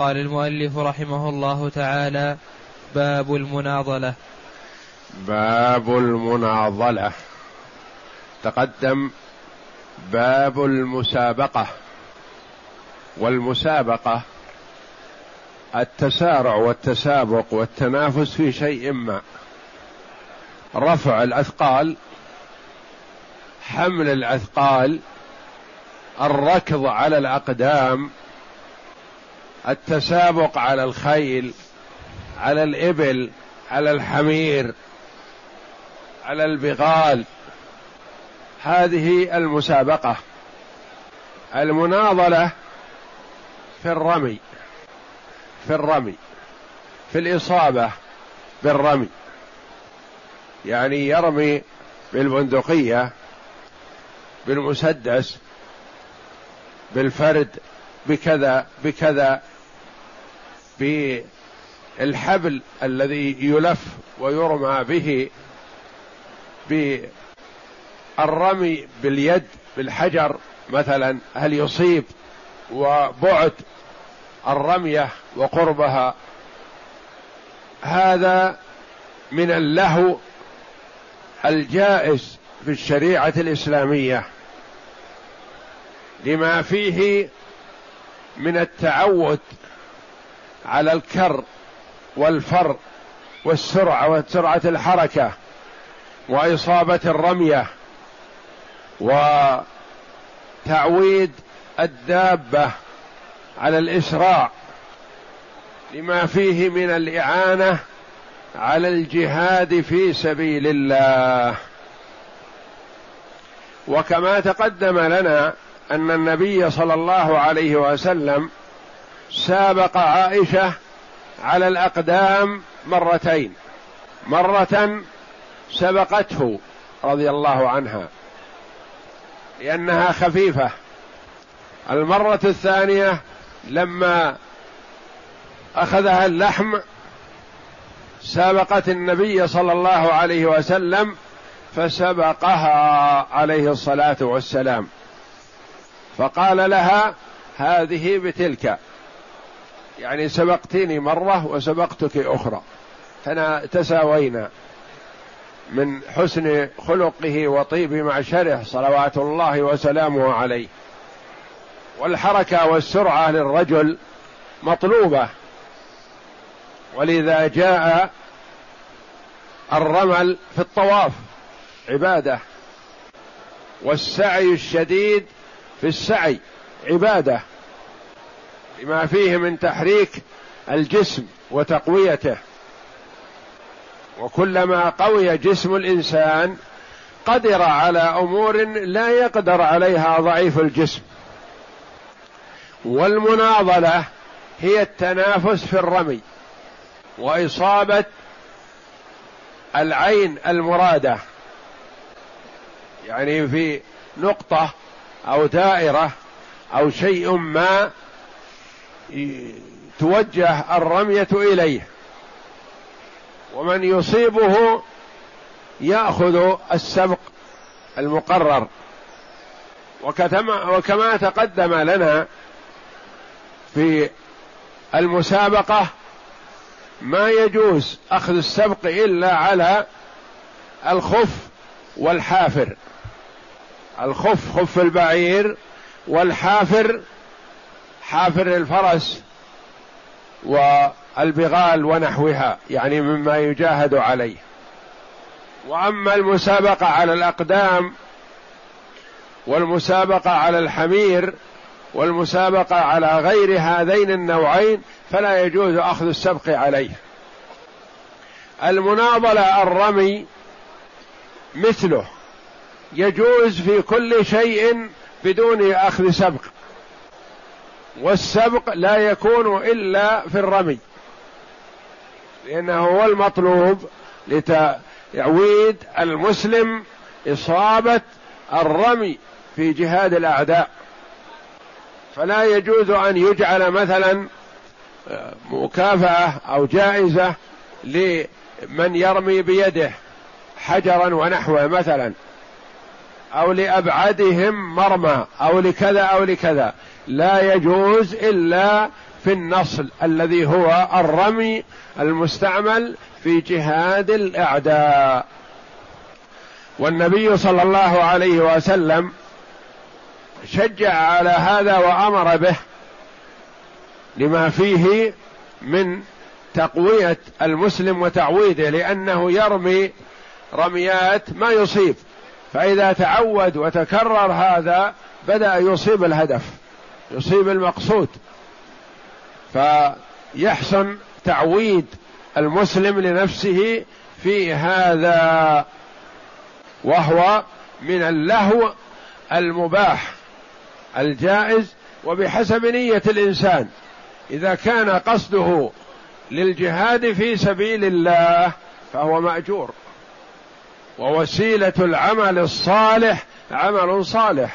قال المؤلف رحمه الله تعالى باب المناضلة. باب المناضلة. تقدم باب المسابقة. والمسابقة التسارع والتسابق والتنافس في شيء ما. رفع الأثقال حمل الأثقال الركض على الأقدام التسابق على الخيل على الإبل على الحمير على البغال. هذه المسابقة. المناضلة في الرمي في الرمي في الإصابة بالرمي. يعني يرمي بالبندقية بالمسدس بالفرد بكذا بكذا. بالحبل الذي يلف ويرمى به بالرمي باليد بالحجر مثلا هل يصيب وبعد الرمية وقربها؟ هذا من اللهو الجائز في الشريعة الإسلامية لما فيه من التعود على الكر والفر والسرعة وسرعة الحركة وإصابة الرمية وتعويد الدابة على الإسراع لما فيه من الإعانة على الجهاد في سبيل الله. وكما تقدم لنا أن النبي صلى الله عليه وسلم سابق عائشة على الأقدام مرتين. مرة سبقته رضي الله عنها لأنها خفيفة. المرة الثانية لما أخذها اللحم سابقت النبي صلى الله عليه وسلم فسبقها عليه الصلاة والسلام. فقال لها هذه بتلك. يعني سبقتني مرة وسبقتك أخرى. تساوينا من حسن خلقه وطيب معشره صلوات الله وسلامه عليه. والحركة والسرعة للرجل مطلوبة. ولذا جاء الرمل في الطواف عبادة. والسعي الشديد في السعي عبادة. لما فيه من تحريك الجسم وتقويته. وكلما قوي جسم الإنسان قدر على أمور لا يقدر عليها ضعيف الجسم. والمناضلة هي التنافس في الرمي وإصابة العين المرادة. يعني في نقطة أو دائرة أو شيء ما توجه الرمية إليه. ومن يصيبه يأخذ السبق المقرر. وكما تقدم لنا في المسابقة ما يجوز أخذ السبق إلا على الخف والحافر. الخف خف البعير والحافر حافر الفرس والبغال ونحوها يعني مما يجاهد عليه. وأما المسابقة على الأقدام والمسابقة على الحمير والمسابقة على غير هذين النوعين فلا يجوز أخذ السبق عليه. المناضلة الرمي مثله يجوز في كل شيء بدون أخذ سبق. والسبق لا يكون إلا في الرمي. لأنه هو المطلوب لتعويد المسلم إصابة الرمي في جهاد الأعداء. فلا يجوز أن يجعل مثلا آه، مكافأة أو جائزة لمن يرمي بيده حجرا ونحوه مثلا. أو لأبعدهم مرمى أو لكذا أو لكذا. لا يجوز إلا في النصل الذي هو الرمي المستعمل في جهاد الأعداء. والنبي صلى الله عليه وسلم شجع على هذا وأمر به لما فيه من تقوية المسلم وتعويده لأنه يرمي رميات ما يصيب. فإذا تعود وتكرر هذا بدأ يصيب الهدف يصيب المقصود. فيحسن تعويد المسلم لنفسه في هذا وهو من اللهو المباح الجائز وبحسب نية الإنسان. إذا كان قصده للجهاد في سبيل الله فهو مأجور. ووسيلة العمل الصالح عمل صالح.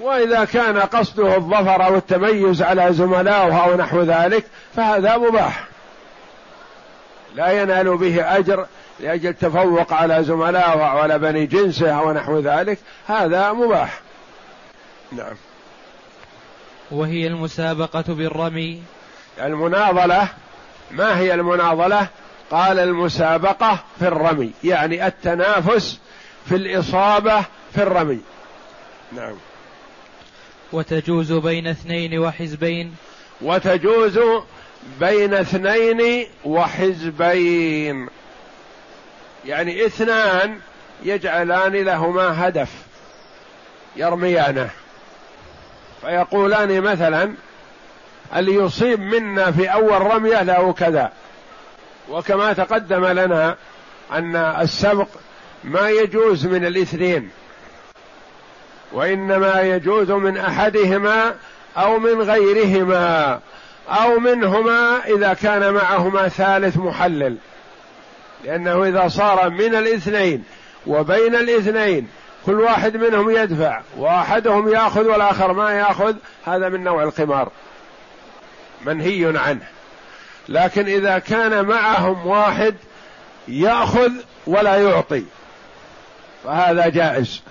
وإذا كان قصده الظفر أو التميز على زملائه أو نحو ذلك فهذا مباح. لا ينال به أجر لأجل التفوق على زملائه أو على بني جنسه أو نحو ذلك. هذا مباح. نعم. وهي المسابقة بالرمي. المناضلة ما هي المناضلة؟ قال المسابقة في الرمي يعني التنافس في الإصابة في الرمي. نعم. وتجوز بين اثنين وحزبين. وتجوز بين اثنين وحزبين. يعني اثنان يجعلان لهما هدف يرميانه. فيقولان مثلا اللي يصيب منا في أول رمية له كذا؟ وكما تقدم لنا أن السبق ما يجوز من الاثنين وإنما يجوز من أحدهما أو من غيرهما أو منهما إذا كان معهما ثالث محلل. لأنه إذا صار من الاثنين وبين الاثنين كل واحد منهم يدفع وأحدهم يأخذ والآخر ما يأخذ هذا من نوع القمار منهي عنه. لكن إذا كان معهم واحد يأخذ ولا يعطي فهذا جائز.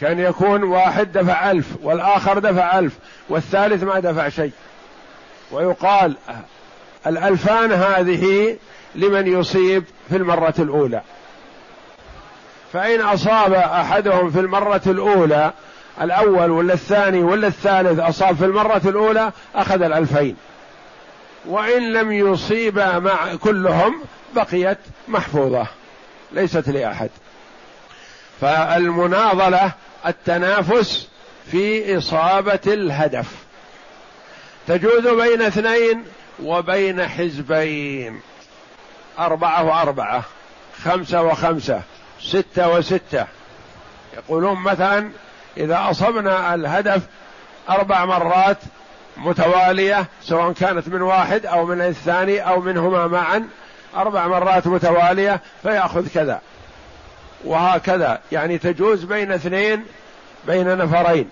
كان يكون واحد دفع ألف والآخر دفع ألف والثالث ما دفع شيء. ويقال الألفان هذه لمن يصيب في المرة الأولى. فإن أصاب أحدهم في المرة الأولى الأول ولا الثاني ولا الثالث أصاب في المرة الأولى أخذ الألفين. وإن لم يصيبا مع كلهم بقيت محفوظة ليست لأحد. فالمناضلة التنافس في إصابة الهدف. تجوز بين اثنين وبين حزبين. أربعة وأربعة خمسة وخمسة ستة وستة. يقولون مثلا إذا أصبنا الهدف أربع مرات متوالية سواء كانت من واحد أو من الثاني أو منهما معا. أربع مرات متوالية فيأخذ كذا. وهكذا. يعني تجوز بين اثنين بين نفرين.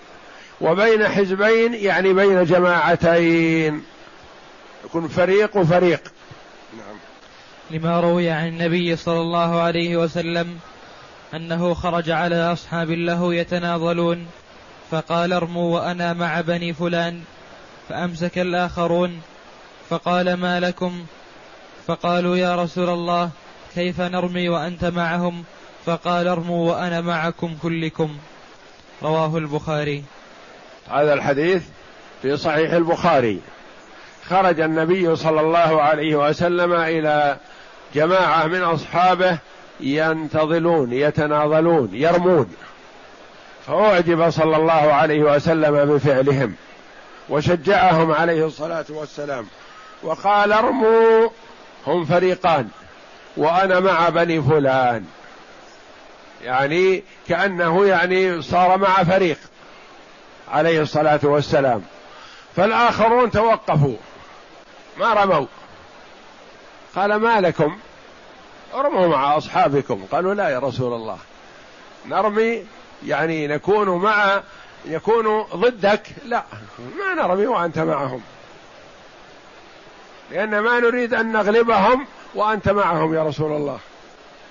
وبين حزبين يعني بين جماعتين. يكون فريق وفريق. نعم. لما روي عن النبي صلى الله عليه وسلم أنه خرج على أصحاب له يتناضلون فقال ارموا وأنا مع بني فلان. فأمسك الآخرون فقال ما لكم؟ فقالوا يا رسول الله كيف نرمي وأنت معهم؟ فقال ارموا وأنا معكم كلكم. رواه البخاري. هذا الحديث في صحيح البخاري. خرج النبي صلى الله عليه وسلم إلى جماعة من أصحابه ينتظلون يتناظلون يرمون. فأعجب صلى الله عليه وسلم بفعلهم. وشجعهم عليه الصلاة والسلام. وقال ارموا هم فريقان. وأنا مع بني فلان. يعني كأنه يعني صار مع فريق عليه الصلاة والسلام. فالآخرون توقفوا. ما رموا. قال ما لكم؟ ارموا مع أصحابكم. قالوا لا يا رسول الله. نرمي يعني نكون مع يكون ضدك؟ لا. ما نرمي وأنت معهم. لأن ما نريد أن نغلبهم وأنت معهم يا رسول الله.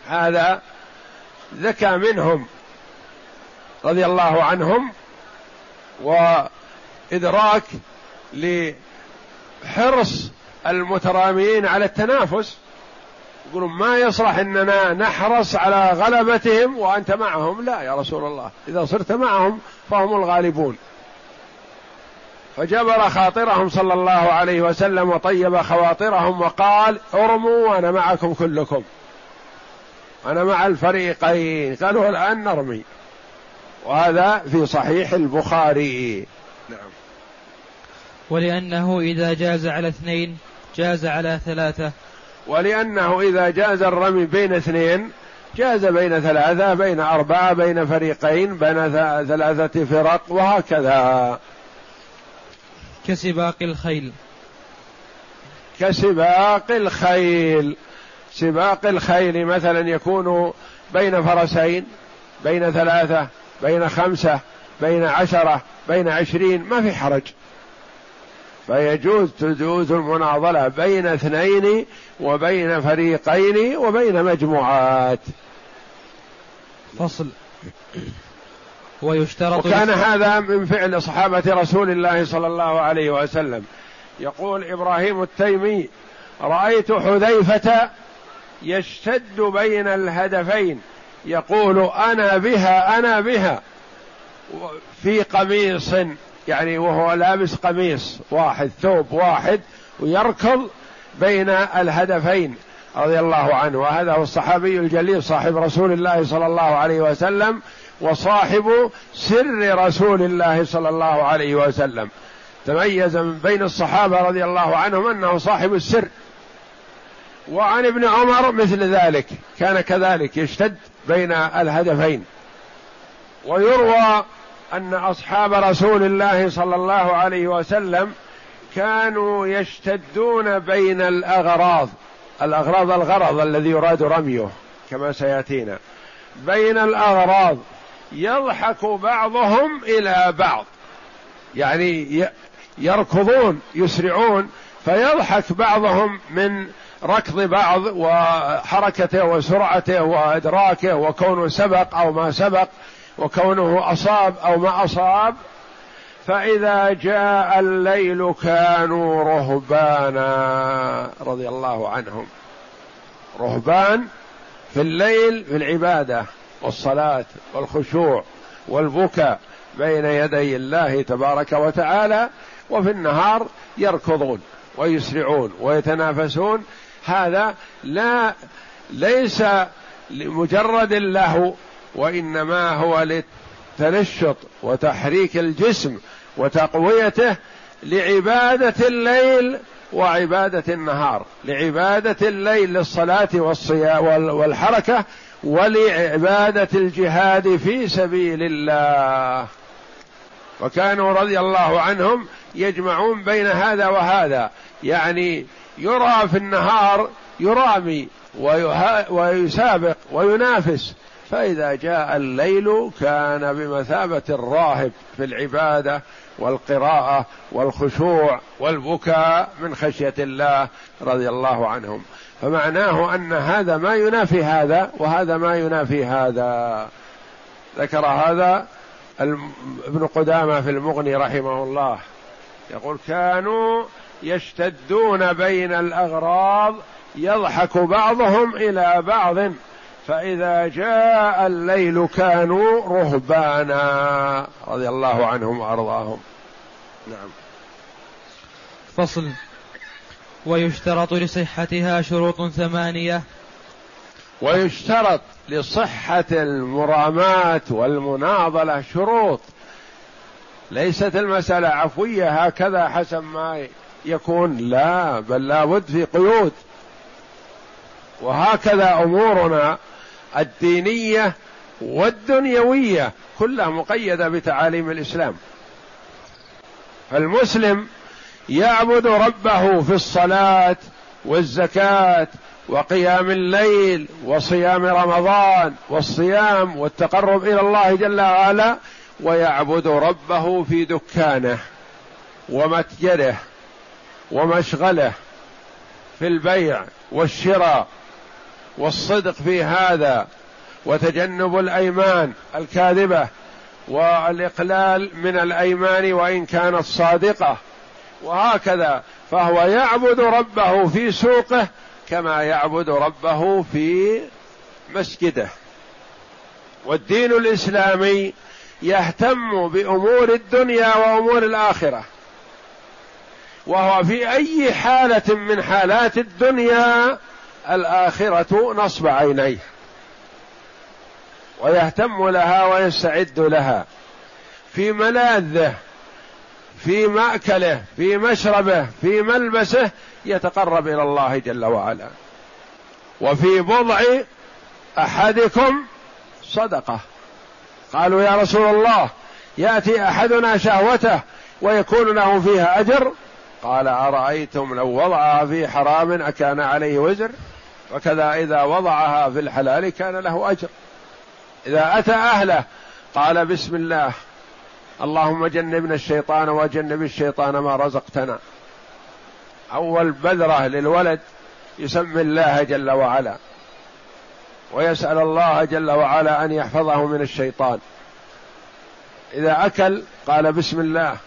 هذا ذكى منهم رضي الله عنهم وإدراك لحرص المتراميين على التنافس. يقولون ما يصلح إننا نحرص على غلبتهم وأنت معهم. لا يا رسول الله إذا صرت معهم فهم الغالبون. فجبر خاطرهم صلى الله عليه وسلم وطيب خواطرهم وقال ارموا وأنا معكم كلكم. أنا مع الفريقين. قالوا الآن نرمي. وهذا في صحيح البخاري. نعم. ولأنه إذا جاز على اثنين جاز على ثلاثة. ولأنه إذا جاز الرمي بين اثنين جاز بين ثلاثة بين أربعة بين فريقين بين ثلاثة فرق وهكذا. كسباق الخيل. كسباق الخيل. سباق الخيل مثلا يكون بين فرسين بين ثلاثة بين خمسة بين عشرة بين عشرين ما في حرج. فيجوز تجوز المناضلة بين اثنين وبين فريقين وبين مجموعات. فصل. ويشترط وكان هذا من فعل صحابة رسول الله صلى الله عليه وسلم. يقول إبراهيم التيمي رأيت حذيفة يشتد بين الهدفين. يقول أنا بها أنا بها. في قميص يعني وهو لابس قميص واحد ثوب واحد ويركض بين الهدفين رضي الله عنه. وهذا هو الصحابي الجليل صاحب رسول الله صلى الله عليه وسلم وصاحب سر رسول الله صلى الله عليه وسلم. تميز من بين الصحابة رضي الله عنهم أنه صاحب السر. وعن ابن عمر مثل ذلك كان كذلك يشتد بين الهدفين. ويروى أن أصحاب رسول الله صلى الله عليه وسلم كانوا يشتدون بين الأغراض. الأغراض الغرض الذي يراد رميه كما سيأتينا. بين الأغراض يضحك بعضهم إلى بعض. يعني يركضون يسرعون فيضحك بعضهم من ركض بعض وحركته وسرعته وإدراكه وكونه سبق أو ما سبق. وكونه أصاب أو ما أصاب فإذا جاء الليل كانوا رهبانا رضي الله عنهم. رهبان في الليل في العبادة والصلاة والخشوع والبكاء بين يدي الله تبارك وتعالى وفي النهار يركضون ويسرعون ويتنافسون. هذا لا ليس لمجرد اللهو وإنما هو للتنشط وتحريك الجسم وتقويته لعبادة الليل وعبادة النهار لعبادة الليل للصلاة والصيام والحركة ولعبادة الجهاد في سبيل الله. وكانوا رضي الله عنهم يجمعون بين هذا وهذا يعني يرى في النهار يرامي ويسابق وينافس فإذا جاء الليل كان بمثابة الراهب في العبادة والقراءة والخشوع والبكاء من خشية الله رضي الله عنهم. فمعناه أن هذا ما ينافي هذا وهذا ما ينافي هذا. ذكر هذا ابن قدامة في المغني رحمه الله. يقول كانوا يشتدون بين الأغراض يضحك بعضهم إلى بعض فإذا جاء الليل كانوا رهبانا رضي الله عنهم وأرضاهم. نعم. فصل. ويشترط لصحتها شروط ثمانية. ويشترط لصحة المراماة والمناضلة شروط. ليست المسألة عفوية هكذا حسب ما يكون. لا بل لابد في قيود. وهكذا أمورنا. الدينية والدنيوية كلها مقيدة بتعاليم الإسلام. فالمسلم يعبد ربه في الصلاة والزكاة وقيام الليل وصيام رمضان والصيام والتقرب إلى الله جل وعلا ويعبد ربه في دكانه ومتجره ومشغله في البيع والشراء والصدق في هذا وتجنب الأيمان الكاذبة والإقلال من الأيمان وإن كانت صادقه وهكذا فهو يعبد ربه في سوقه كما يعبد ربه في مسجده. والدين الإسلامي يهتم بأمور الدنيا وأمور الآخرة. وهو في أي حالة من حالات الدنيا الآخرة نصب عينيه. ويهتم لها ويستعد لها. في ملاذه في مأكله في مشربه في ملبسه يتقرب إلى الله جل وعلا. وفي بضع أحدكم صدقة. قالوا يا رسول الله يأتي أحدنا شهوته ويكون له فيها أجر؟ قال أرأيتم لو وضعها في حرام أكان عليه وزر؟ وكذا إذا وضعها في الحلال كان له أجر. إذا أتى أهله قال بسم الله اللهم جنبنا الشيطان وجنب الشيطان ما رزقتنا. أول بذرة للولد يسمي الله جل وعلا ويسأل الله جل وعلا أن يحفظه من الشيطان. إذا أكل قال بسم الله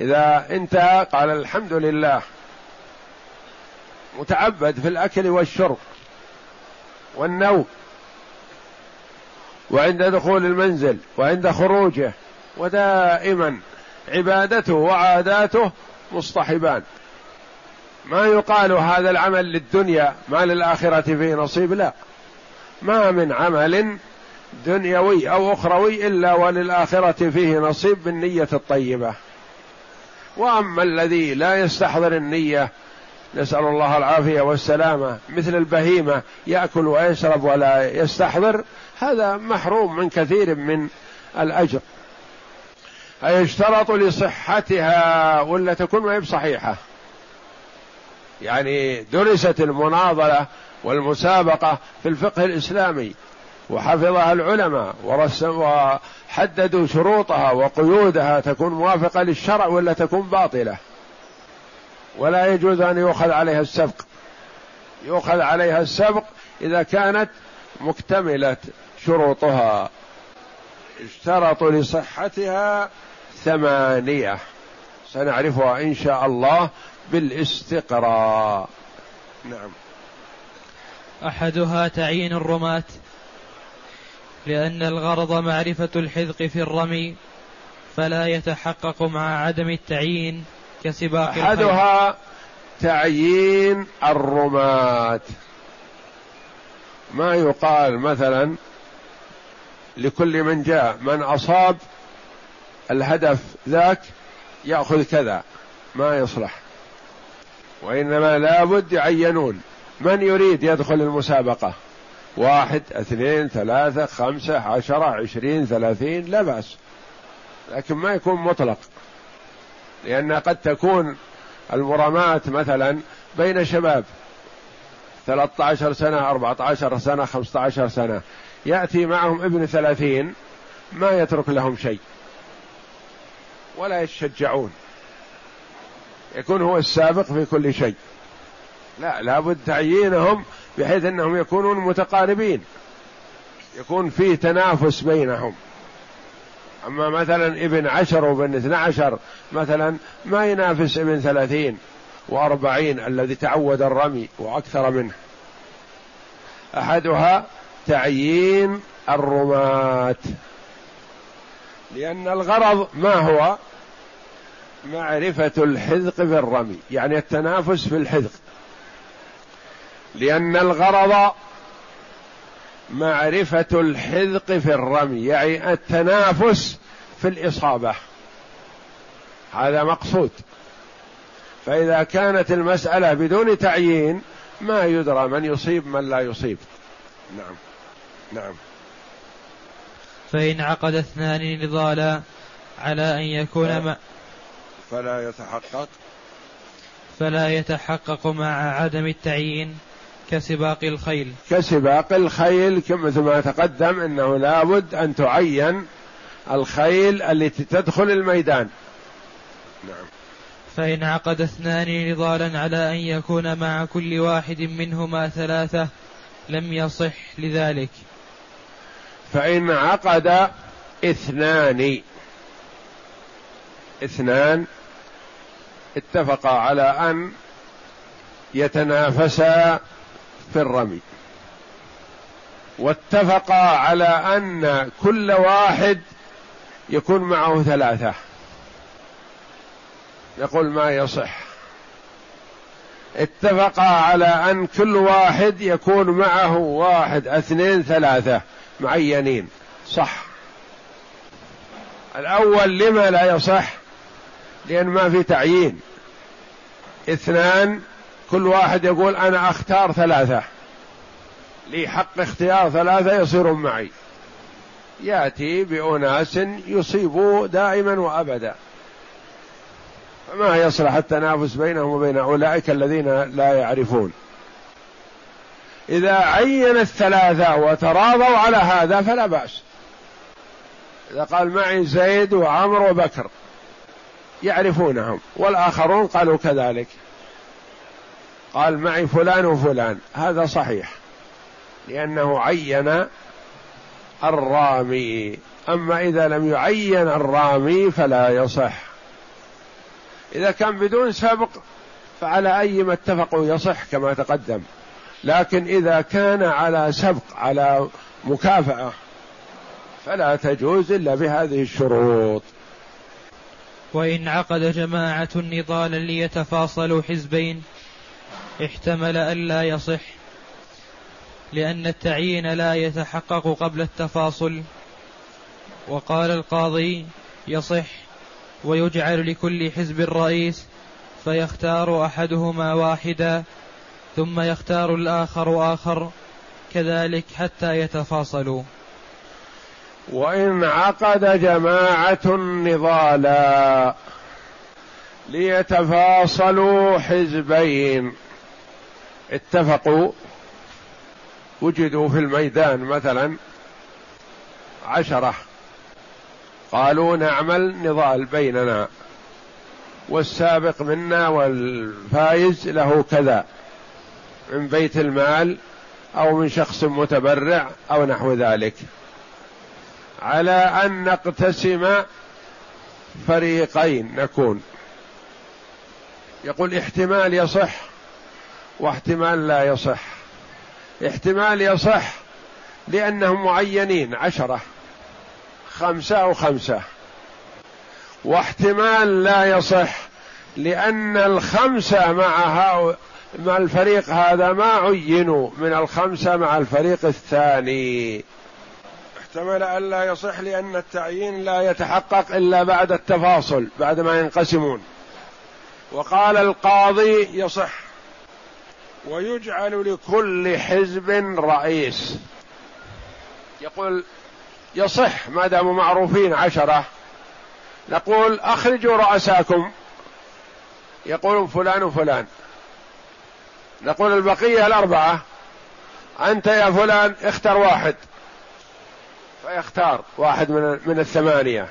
إذا انتهى قال الحمد لله. متعبد في الأكل والشرب والنوم وعند دخول المنزل وعند خروجه ودائما عبادته وعاداته مصطحبان. ما يقال هذا العمل للدنيا ما للآخرة فيه نصيب لا. ما من عمل دنيوي أو أخروي إلا وللآخرة فيه نصيب بالنية الطيبة. وأما الذي لا يستحضر النية نسأل الله العافية والسلامة. مثل البهيمة يأكل ويشرب ولا يستحضر هذا محروم من كثير من الأجر. أيشترط لصحتها ولا تكون ما بصحيحة يعني درست المناظرة والمسابقة في الفقه الإسلامي وحفظها العلماء وحددوا شروطها وقيودها تكون موافقة للشرع ولا تكون باطلة؟ ولا يجوز أن يؤخذ عليها السبق. يؤخذ عليها السبق إذا كانت مكتملة شروطها. اشترط لصحتها ثمانية. سنعرفها إن شاء الله بالاستقراء. نعم. أحدها تعيين الرماة لأن الغرض معرفة الحذق في الرمي فلا يتحقق مع عدم التعيين. كسباق أحدها تعيين الرماة. ما يقال مثلا لكل من جاء من أصاب الهدف ذاك يأخذ كذا ما يصلح. وإنما لابد يعينون. من يريد يدخل المسابقة؟ واحد اثنين ثلاثة خمسة عشرة عشرين ثلاثين لا بأس. لكن ما يكون مطلق. لأن قد تكون المرامات مثلا بين شباب 13 سنة 14 سنة 15 سنة. يأتي معهم ابن ثلاثين ما يترك لهم شيء. ولا يتشجعون. يكون هو السابق في كل شيء. لا لابد تعيينهم بحيث أنهم يكونون متقاربين. يكون في تنافس بينهم. أما مثلا ابن عشر وابن اثنى عشر مثلا ما ينافس ابن ثلاثين وأربعين الذي تعود الرمي وأكثر منه. أحدها تعيين الرماة. لأن الغرض ما هو؟ معرفة الحذق في الرمي يعني التنافس في الحذق. لأن الغرض معرفة الحذق في الرمي يعني التنافس في الإصابة. هذا مقصود. فإذا كانت المسألة بدون تعيين ما يدرى من يصيب من لا يصيب. نعم. نعم. فإن عقد اثنان نضالا على أن يكون ما فلا يتحقق. فلا يتحقق مع عدم التعيين. كسباق الخيل. كسباق الخيل مثل ما تقدم أنه لابد أن تعين الخيل التي تدخل الميدان. نعم. فإن عقد اثنان نضالا على أن يكون مع كل واحد منهما ثلاثة لم يصح لذلك. فإن عقد اثنان. اثنان اتفقا على أن يتنافسا في الرمي. واتفقا على أن كل واحد يكون معه ثلاثة. يقول ما يصح. اتفقا على أن كل واحد يكون معه واحد اثنين ثلاثة معينين. صح. الأول لما لا يصح؟ لأن ما في تعيين. اثنان كل واحد يقول أنا أختار ثلاثة. لي حق اختيار ثلاثة يصيرون معي. يأتي بأناس يصيبوا دائما وأبدا. فما يصلح التنافس بينهم وبين أولئك الذين لا يعرفون. إذا عين الثلاثة وتراضوا على هذا فلا بأس. إذا قال معي زيد وعمر وبكر يعرفونهم والآخرون قالوا كذلك. قال معي فلان وفلان. هذا صحيح. لأنه عين الرامي. أما إذا لم يعين الرامي فلا يصح. إذا كان بدون سبق فعلى أي ما اتفقوا يصح كما تقدم. لكن إذا كان على سبق على مكافأة فلا تجوز إلا بهذه الشروط. وإن عقد جماعة نضالا ليتفاصلوا حزبين احتمل ألا يصح لأن التعيين لا يتحقق قبل التفاصل. وقال القاضي يصح ويجعل لكل حزب رئيس فيختار أحدهما واحدا ثم يختار الآخر آخر كذلك حتى يتفاصلوا. وإن عقد جماعة نضالا ليتفاصلوا حزبين. اتفقوا وجدوا في الميدان مثلا عشرة قالوا نعمل نضال بيننا والسابق منا والفايز له كذا من بيت المال أو من شخص متبرع أو نحو ذلك. على أن نقتسم فريقين نكون. يقول احتمال يصح واحتمال لا يصح. احتمال يصح لأنهم معينين عشرة خمسة أو خمسة. واحتمال لا يصح لأن الخمسة مع مع الفريق هذا ما عينوا من الخمسة مع الفريق الثاني. احتمل أن لا يصح لأن التعيين لا يتحقق إلا بعد التفاصل بعد ما ينقسمون. وقال القاضي يصح. ويجعل لكل حزب رئيس. يقول يصح ما داموا معروفين عشرة. نقول أخرجوا رؤساكم. يقولون فلان وفلان. نقول البقية الأربعة. أنت يا فلان اختر واحد. فيختار واحد من من الثمانية.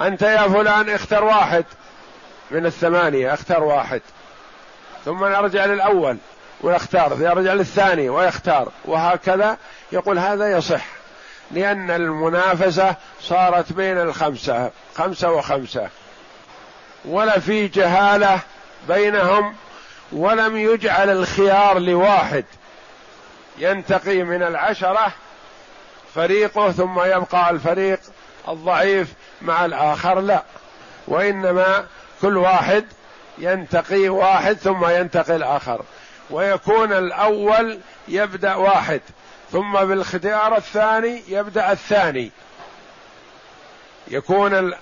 أنت يا فلان اختر واحد من الثمانية. اختار واحد. ثم نرجع للأول. ويختار يرجع للثاني ويختار وهكذا يقول هذا يصح لأن المنافسة صارت بين الخمسة خمسة وخمسة ولا في جهالة بينهم ولم يجعل الخيار لواحد ينتقي من العشرة فريقه ثم يبقى الفريق الضعيف مع الآخر لا وإنما كل واحد ينتقي واحد ثم ينتقي الآخر. ويكون الأول يبدأ واحد ثم بالاختيار الثاني يبدأ الثاني. يكون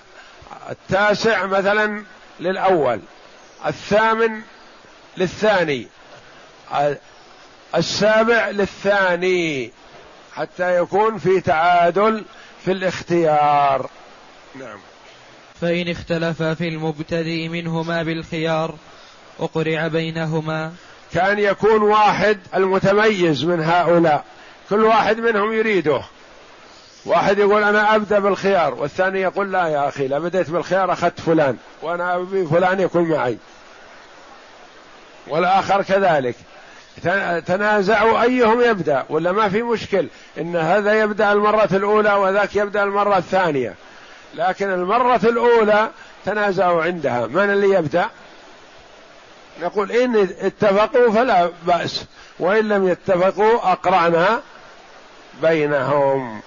التاسع مثلا للأول الثامن للثاني السابع للثاني حتى يكون في تعادل في الاختيار. نعم. فإن اختلفا في المبتدئ منهما بالخيار وقرع بينهما. كأن يكون واحد المتميز من هؤلاء. كل واحد منهم يريده. واحد يقول أنا أبدأ بالخيار والثاني يقول لا يا أخي لا بديت بالخيار أخذت فلان وأنا أبي فلان يكون معي. والآخر كذلك. تنازعوا أيهم يبدأ ولا ما في مشكل إن هذا يبدأ المرة الأولى وذاك يبدأ المرة الثانية. لكن المرة الأولى تنازعوا عندها. من اللي يبدأ؟ نقول إن اتفقوا فلا بأس وإن لم يتفقوا اقرعنا بينهم.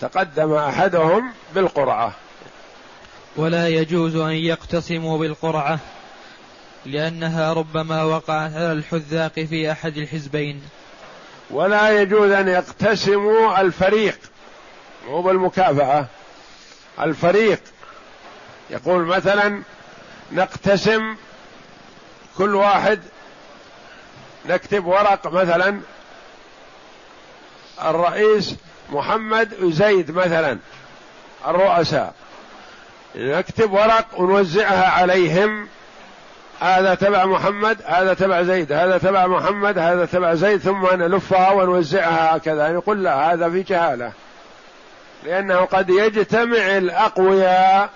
تقدم أحدهم بالقرعة. ولا يجوز أن يقتسموا بالقرعة لأنها ربما وقعت على الحذاق في أحد الحزبين. ولا يجوز أن يقتسموا الفريق مو بالمكافأة. الفريق يقول مثلا نقتسم كل واحد نكتب ورق مثلا. الرئيس محمد وزيد مثلا الرؤساء. نكتب ورق ونوزعها عليهم. هذا تبع محمد هذا تبع زيد هذا تبع محمد هذا تبع زيد ثم نلفها ونوزعها هكذا. نقول لا هذا في جهالة. لأنه قد يجتمع الأقوياء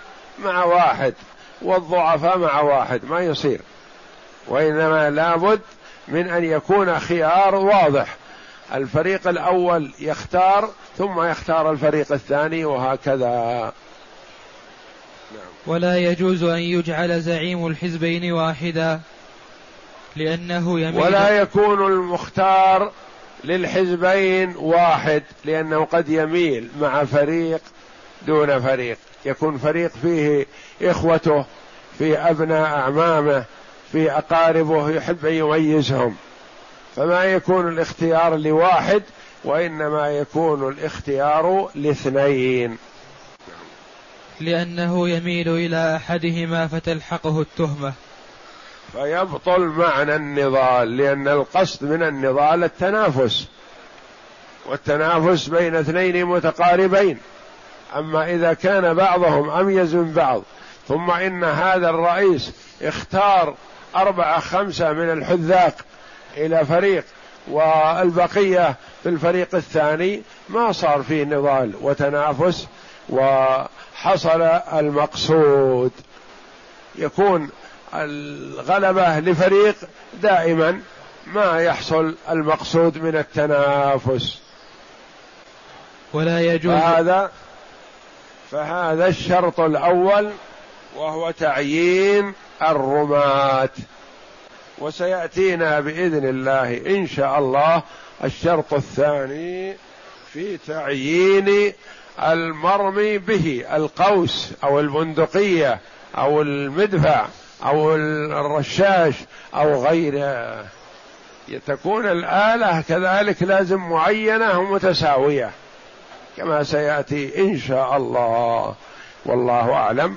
مع واحد والضعفاء مع واحد. ما يصير. وإنما لابد من أن يكون خيار واضح. الفريق الأول يختار ثم يختار الفريق الثاني وهكذا. نعم. ولا يجوز أن يجعل زعيم الحزبين واحدا لأنه يميل ولا يكون المختار للحزبين واحد لأنه قد يميل مع فريق دون فريق. يكون فريق فيه إخوته في أبناء أعمامه في أقاربه يحب أن يميزهم. فما يكون الاختيار لواحد وإنما يكون الاختيار لاثنين. لأنه يميل إلى أحدهما فتلحقه التهمة. فيبطل معنى النضال لأن القصد من النضال التنافس. والتنافس بين اثنين متقاربين. أما إذا كان بعضهم أميز من بعض ثم إن هذا الرئيس اختار أربعة خمسة من الحذاق إلى فريق والبقية في الفريق الثاني ما صار فيه نضال وتنافس وحصل المقصود. يكون الغلبة لفريق دائما ما يحصل المقصود من التنافس. ولا يجوز فهذا فهذا الشرط الأول وهو تعيين الرماة. وسيأتينا بإذن الله إن شاء الله الشرط الثاني في تعيين المرمي به القوس أو البندقية أو المدفع أو الرشاش أو غيره. تكون الآلة كذلك لازم معينة ومتساوية كما سيأتي إن شاء الله. والله أعلم.